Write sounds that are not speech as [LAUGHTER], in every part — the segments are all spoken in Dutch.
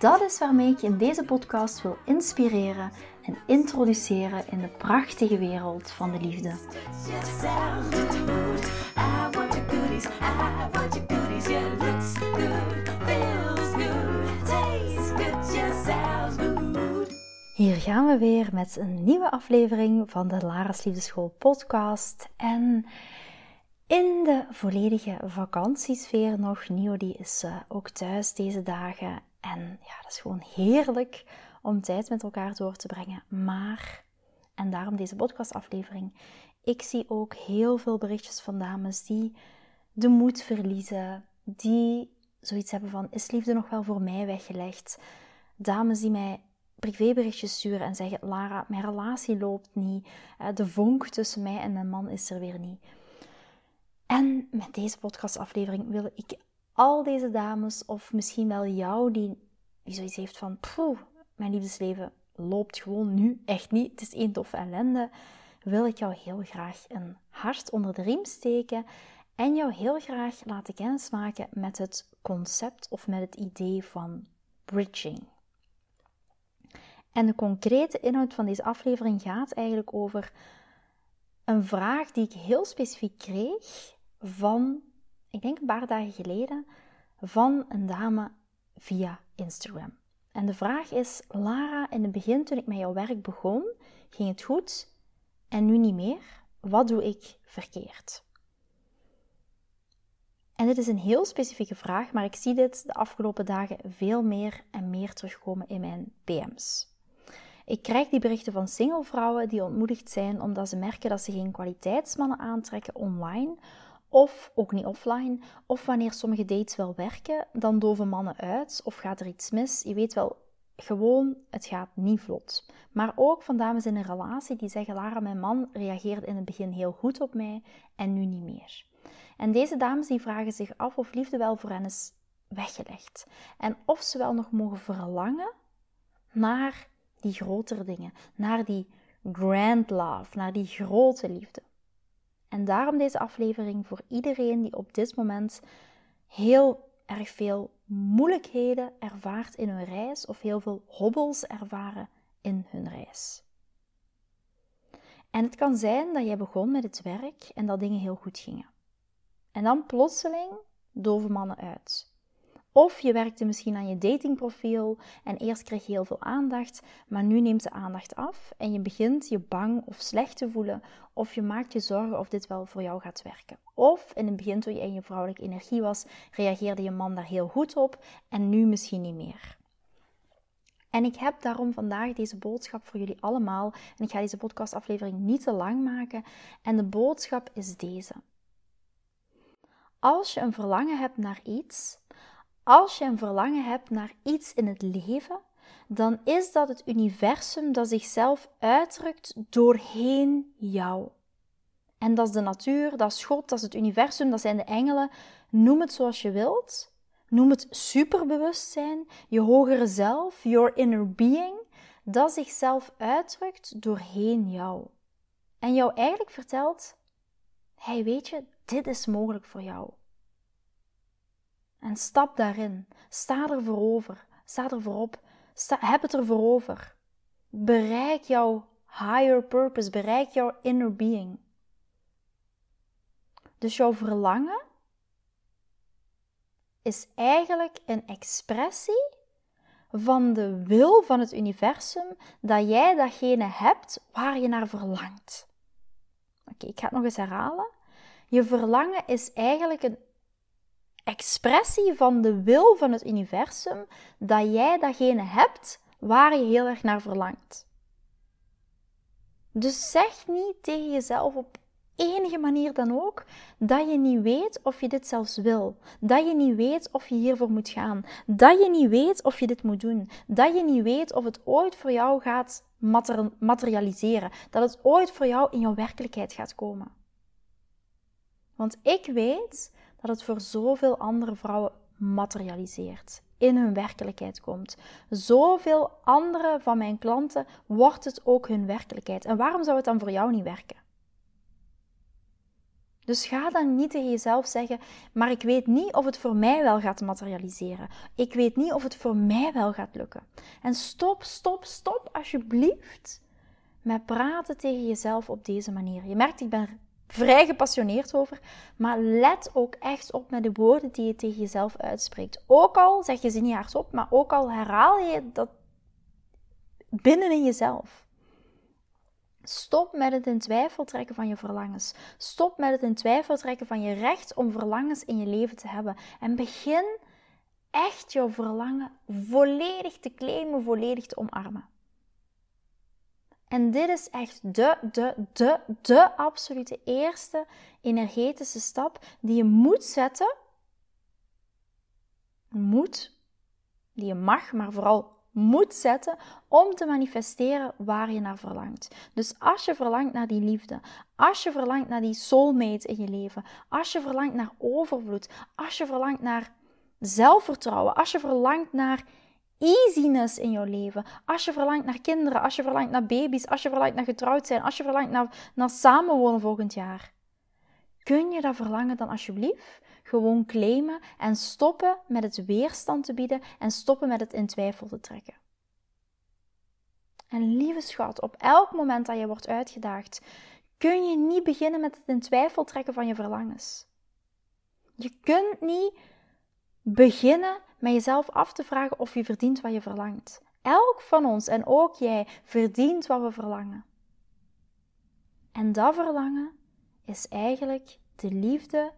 Dat is waarmee ik je in deze podcast wil inspireren en introduceren in de prachtige wereld van de liefde. Hier gaan we weer met een nieuwe aflevering van de Lara's Liefdeschool podcast. En in de volledige vakantiesfeer nog. Nio die is uh, ook thuis deze dagen. En ja, dat is gewoon heerlijk om tijd met elkaar door te brengen. Maar, en daarom deze podcastaflevering, ik zie ook heel veel berichtjes van dames die de moed verliezen, die zoiets hebben van, is liefde nog wel voor mij weggelegd? Dames die mij privéberichtjes sturen en zeggen, Lara, mijn relatie loopt niet, eh, de vonk tussen mij en mijn man is er weer niet. En met deze podcastaflevering wil ik al deze dames, of misschien wel jou, die, die zoiets heeft van: poeh, mijn liefdesleven loopt gewoon nu echt niet, het is één toffe ellende, wil ik jou heel graag een hart onder de riem steken en jou heel graag laten kennismaken met het concept of met het idee van bridging. En de concrete inhoud van deze aflevering gaat eigenlijk over een vraag die ik heel specifiek kreeg van ik denk een paar dagen geleden, van een dame via Instagram. En de vraag is: Lara, in het begin toen ik met jouw werk begon, ging het goed en nu niet meer. Wat doe ik verkeerd? En dit is een heel specifieke vraag, maar ik zie dit de afgelopen dagen veel meer en meer terugkomen in mijn PM's. Ik krijg die berichten van single vrouwen die ontmoedigd zijn omdat ze merken dat ze geen kwaliteitsmannen aantrekken online of ook niet offline. Of wanneer sommige dates wel werken, dan doven mannen uit of gaat er iets mis. Je weet wel, gewoon, het gaat niet vlot. Maar ook van dames in een relatie die zeggen: Lara, mijn man reageerde in het begin heel goed op mij en nu niet meer. En deze dames die vragen zich af of liefde wel voor hen is weggelegd. En of ze wel nog mogen verlangen naar die grotere dingen, naar die grand love, naar die grote liefde. En daarom deze aflevering voor iedereen die op dit moment heel erg veel moeilijkheden ervaart in hun reis of heel veel hobbels ervaren in hun reis. En het kan zijn dat jij begon met het werk en dat dingen heel goed gingen. En dan plotseling doven mannen uit. Of je werkte misschien aan je datingprofiel en eerst kreeg je heel veel aandacht, maar nu neemt de aandacht af en je begint je bang of slecht te voelen of je maakt je zorgen of dit wel voor jou gaat werken. Of in het begin toen je in je vrouwelijke energie was, reageerde je man daar heel goed op en nu misschien niet meer. En ik heb daarom vandaag deze boodschap voor jullie allemaal. En ik ga deze podcastaflevering niet te lang maken. En de boodschap is deze. Als je een verlangen hebt naar iets, als je een verlangen hebt naar iets in het leven, dan is dat het universum dat zichzelf uitdrukt doorheen jou. En dat is de natuur, dat is God, dat is het universum, dat zijn de engelen. Noem het zoals je wilt. Noem het superbewustzijn, je hogere zelf, your inner being, dat zichzelf uitdrukt doorheen jou. En jou eigenlijk vertelt: hey, weet je, dit is mogelijk voor jou. En stap daarin. Sta er voorover. Sta er voorop. Heb het er voorover. Bereik jouw higher purpose. Bereik jouw inner being. Dus jouw verlangen is eigenlijk een expressie van de wil van het universum dat jij datgene hebt waar je naar verlangt. Oké, ik ga het nog eens herhalen. Je verlangen is eigenlijk een expressie van de wil van het universum dat jij datgene hebt waar je heel erg naar verlangt. Dus zeg niet tegen jezelf op enige manier dan ook dat je niet weet of je dit zelfs wil. Dat je niet weet of je hiervoor moet gaan. Dat je niet weet of je dit moet doen. Dat je niet weet of het ooit voor jou gaat materialiseren. Dat het ooit voor jou in jouw werkelijkheid gaat komen. Want ik weet dat het voor zoveel andere vrouwen materialiseert. In hun werkelijkheid komt. Zoveel andere van mijn klanten wordt het ook hun werkelijkheid. En waarom zou het dan voor jou niet werken? Dus ga dan niet tegen jezelf zeggen, maar ik weet niet of het voor mij wel gaat materialiseren. Ik weet niet of het voor mij wel gaat lukken. En stop, stop, stop alsjeblieft met praten tegen jezelf op deze manier. Je merkt, ik ben vrij gepassioneerd over, maar let ook echt op met de woorden die je tegen jezelf uitspreekt. Ook al zeg je ze niet hardop, maar ook al herhaal je dat binnen in jezelf. Stop met het in twijfel trekken van je verlangens. Stop met het in twijfel trekken van je recht om verlangens in je leven te hebben. En begin echt jouw verlangen volledig te claimen, volledig te omarmen. En dit is echt de, de, de, de absolute eerste energetische stap die je moet zetten. Moet, die je mag, maar vooral moet zetten om te manifesteren waar je naar verlangt. Dus als je verlangt naar die liefde, als je verlangt naar die soulmate in je leven, als je verlangt naar overvloed, als je verlangt naar zelfvertrouwen, als je verlangt naar easiness in jouw leven, als je verlangt naar kinderen, als je verlangt naar baby's, als je verlangt naar getrouwd zijn, als je verlangt naar, naar samenwonen volgend jaar, kun je dat verlangen dan alsjeblieft gewoon claimen en stoppen met het weerstand te bieden en stoppen met het in twijfel te trekken. En lieve schat, op elk moment dat je wordt uitgedaagd, kun je niet beginnen met het in twijfel trekken van je verlangens. Je kunt niet beginnen met jezelf af te vragen of je verdient wat je verlangt. Elk van ons en ook jij verdient wat we verlangen. En dat verlangen is eigenlijk de liefde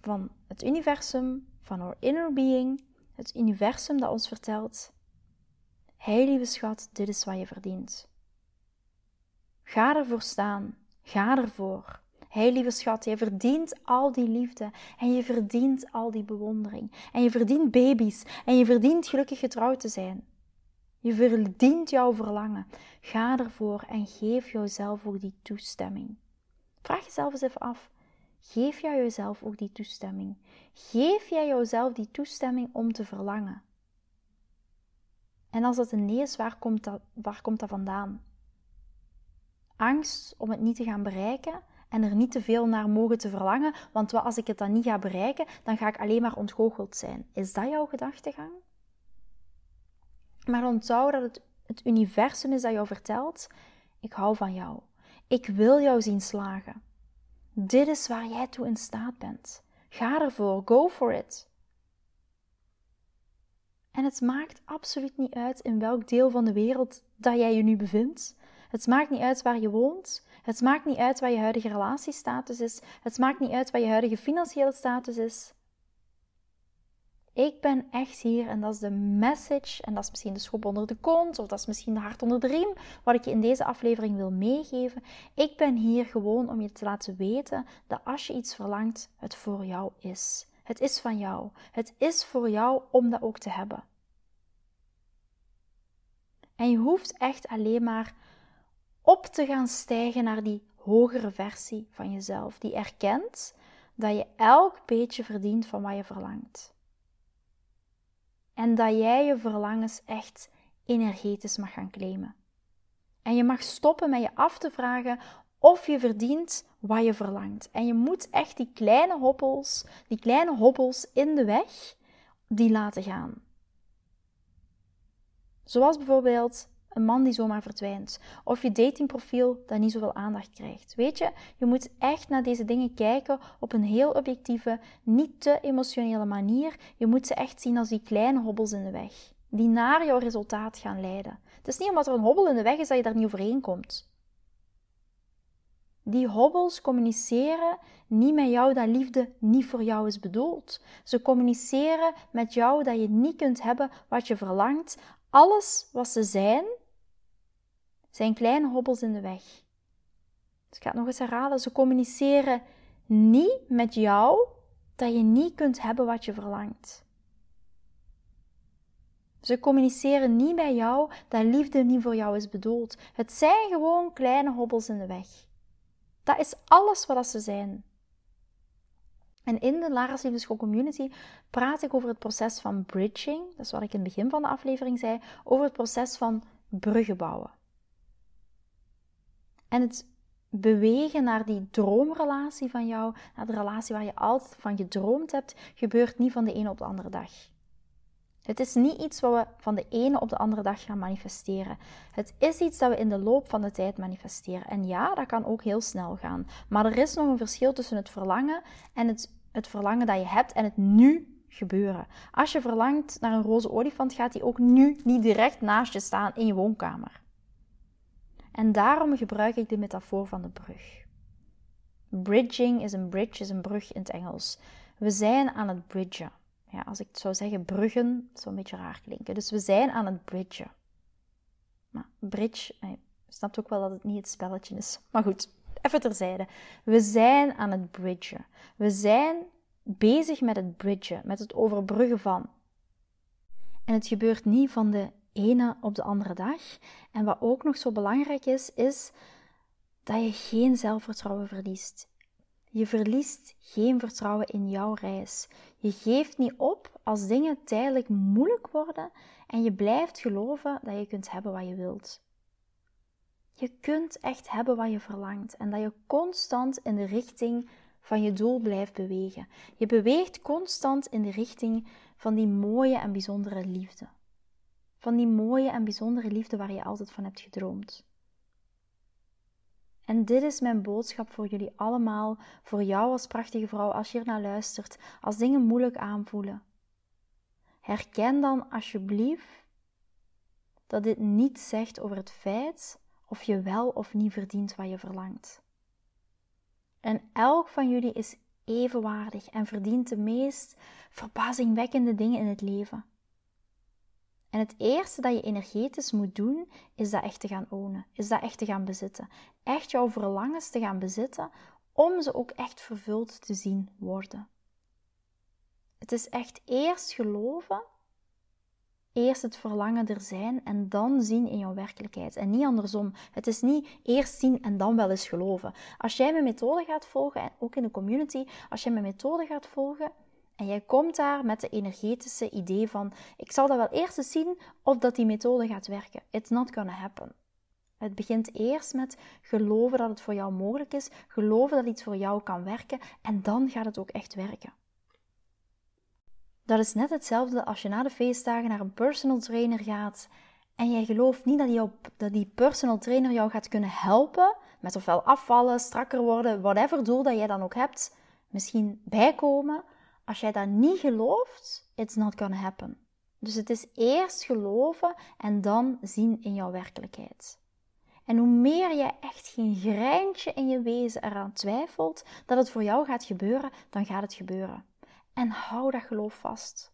van het universum, van our inner being, het universum dat ons vertelt: Hé lieve schat, dit is wat je verdient. Ga ervoor staan, ga ervoor. Hé lieve schat, je verdient al die liefde en je verdient al die bewondering. En je verdient baby's en je verdient gelukkig getrouwd te zijn. Je verdient jouw verlangen. Ga ervoor en geef jouzelf ook die toestemming. Vraag jezelf eens even af: Geef jij jezelf ook die toestemming? Geef jij jezelf die toestemming om te verlangen? En als dat een nee is, komt waar komt dat vandaan? Angst om het niet te gaan bereiken en er niet te veel naar mogen te verlangen, want wat als ik het dan niet ga bereiken, dan ga ik alleen maar ontgoocheld zijn. Is dat jouw gedachtegang? Maar onthoud dat het het universum is dat jou vertelt: ik hou van jou. Ik wil jou zien slagen. Dit is waar jij toe in staat bent. Ga ervoor, go for it. En het maakt absoluut niet uit in welk deel van de wereld dat jij je nu bevindt. Het maakt niet uit waar je woont. Het maakt niet uit wat je huidige relatiestatus is. Het maakt niet uit wat je huidige financiële status is. Ik ben echt hier en dat is de message en dat is misschien de schop onder de kont of dat is misschien de hart onder de riem wat ik je in deze aflevering wil meegeven. Ik ben hier gewoon om je te laten weten dat als je iets verlangt, het voor jou is. Het is van jou. Het is voor jou om dat ook te hebben. En je hoeft echt alleen maar op te gaan stijgen naar die hogere versie van jezelf, die erkent dat je elk beetje verdient van wat je verlangt. En dat jij je verlangens echt energetisch mag gaan claimen. En je mag stoppen met je af te vragen of je verdient wat je verlangt. En je moet echt die kleine hobbels, die kleine hobbels in de weg, die laten gaan. Zoals bijvoorbeeld een man die zomaar verdwijnt. Of je datingprofiel dat niet zoveel aandacht krijgt. Weet je, je moet echt naar deze dingen kijken op een heel objectieve, niet te emotionele manier. Je moet ze echt zien als die kleine hobbels in de weg. Die naar jouw resultaat gaan leiden. Het is niet omdat er een hobbel in de weg is dat je daar niet overheen komt. Die hobbels communiceren niet met jou dat liefde niet voor jou is bedoeld. Ze communiceren met jou dat je niet kunt hebben wat je verlangt. Alles wat ze zijn, zijn kleine hobbels in de weg. ik ga het nog eens herhalen, ze communiceren niet met jou dat je niet kunt hebben wat je verlangt. Ze communiceren niet bij jou dat liefde niet voor jou is bedoeld. Het zijn gewoon kleine hobbels in de weg. Dat is alles wat ze zijn. En in de Lara's Liefdeschool Community praat ik over het proces van bridging. Dat is wat ik in het begin van de aflevering zei. Over het proces van bruggen bouwen. En het bewegen naar die droomrelatie van jou, naar de relatie waar je altijd van gedroomd hebt, gebeurt niet van de ene op de andere dag. Het is niet iets wat we van de ene op de andere dag gaan manifesteren. Het is iets dat we in de loop van de tijd manifesteren. En ja, dat kan ook heel snel gaan. Maar er is nog een verschil tussen het verlangen en het, het verlangen dat je hebt en het nu gebeuren. Als je verlangt naar een roze olifant, gaat die ook nu niet direct naast je staan in je woonkamer. En daarom gebruik ik de metafoor van de brug. Bridging is een bridge, is een brug in het Engels. We zijn aan het bridgen. Ja, als ik het zou zeggen bruggen, zou een beetje raar klinken. Dus we zijn aan het bridgen. Maar bridge, eh, je snapt ook wel dat het niet het spelletje is. [LAUGHS] Maar goed, even terzijde. We zijn aan het bridgen. We zijn bezig met het bridgen, met het overbruggen van. En het gebeurt niet van de ene op de andere dag. En wat ook nog zo belangrijk is, is dat je geen zelfvertrouwen verliest. Je verliest geen vertrouwen in jouw reis. Je geeft niet op als dingen tijdelijk moeilijk worden en je blijft geloven dat je kunt hebben wat je wilt. Je kunt echt hebben wat je verlangt en dat je constant in de richting van je doel blijft bewegen. Je beweegt constant in de richting van die mooie en bijzondere liefde. Van die mooie en bijzondere liefde waar je altijd van hebt gedroomd. En dit is mijn boodschap voor jullie allemaal, voor jou als prachtige vrouw, als je er naar luistert, als dingen moeilijk aanvoelen. Herken dan alsjeblieft dat dit niet zegt over het feit of je wel of niet verdient wat je verlangt. En elk van jullie is evenwaardig en verdient de meest verbazingwekkende dingen in het leven. En het eerste dat je energetisch moet doen, is dat echt te gaan ownen. Is dat echt te gaan bezitten. Echt jouw verlangens te gaan bezitten, om ze ook echt vervuld te zien worden. Het is echt eerst geloven, eerst het verlangen er zijn en dan zien in jouw werkelijkheid. En niet andersom. Het is niet eerst zien en dan wel eens geloven. Als jij mijn methode gaat volgen, en ook in de community, als jij mijn methode gaat volgen, en jij komt daar met de energetische idee van: ik zal dat wel eerst eens zien of dat die methode gaat werken. It's not gonna happen. Het begint eerst met geloven dat het voor jou mogelijk is, geloven dat iets voor jou kan werken en dan gaat het ook echt werken. Dat is net hetzelfde als je na de feestdagen naar een personal trainer gaat en jij gelooft niet dat die, dat die personal trainer jou gaat kunnen helpen met ofwel afvallen, strakker worden, whatever doel dat jij dan ook hebt, misschien bijkomen als jij dat niet gelooft, it's not gonna happen. Dus het is eerst geloven en dan zien in jouw werkelijkheid. En hoe meer je echt geen greintje in je wezen eraan twijfelt dat het voor jou gaat gebeuren, dan gaat het gebeuren. En hou dat geloof vast.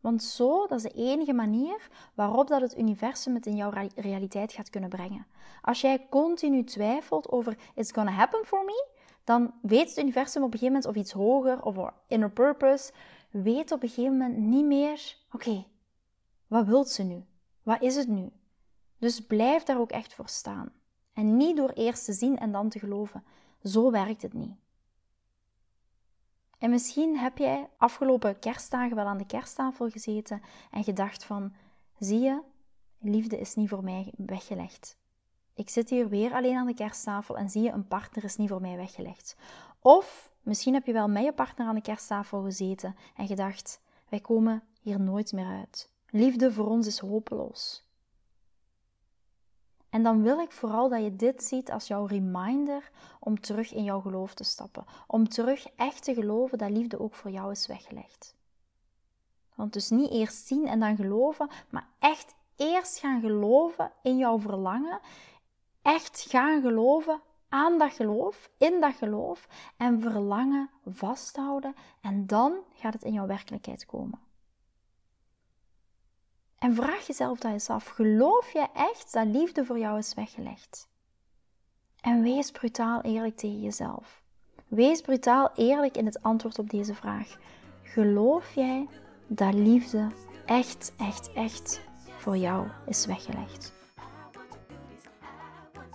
Want zo, dat is de enige manier waarop dat het universum het in jouw realiteit gaat kunnen brengen. Als jij continu twijfelt over it's gonna happen for me, dan weet het universum op een gegeven moment of iets hoger of inner purpose, weet op een gegeven moment niet meer, oké, wat wilt ze nu? Wat is het nu? Dus blijf daar ook echt voor staan. En niet door eerst te zien en dan te geloven. Zo werkt het niet. En misschien heb jij afgelopen kerstdagen wel aan de kersttafel gezeten en gedacht van, zie je, liefde is niet voor mij weggelegd. Ik zit hier weer alleen aan de kersttafel en zie je, een partner is niet voor mij weggelegd. Of misschien heb je wel met je partner aan de kersttafel gezeten en gedacht: wij komen hier nooit meer uit. Liefde voor ons is hopeloos. En dan wil ik vooral dat je dit ziet als jouw reminder om terug in jouw geloof te stappen. Om terug echt te geloven dat liefde ook voor jou is weggelegd. Want dus niet eerst zien en dan geloven, maar echt eerst gaan geloven in jouw verlangen echt gaan geloven aan dat geloof, in dat geloof en verlangen vasthouden en dan gaat het in jouw werkelijkheid komen. En vraag jezelf dat eens af, geloof je echt dat liefde voor jou is weggelegd? En wees brutaal eerlijk tegen jezelf. Wees brutaal eerlijk in het antwoord op deze vraag. Geloof jij dat liefde echt, echt, echt voor jou is weggelegd?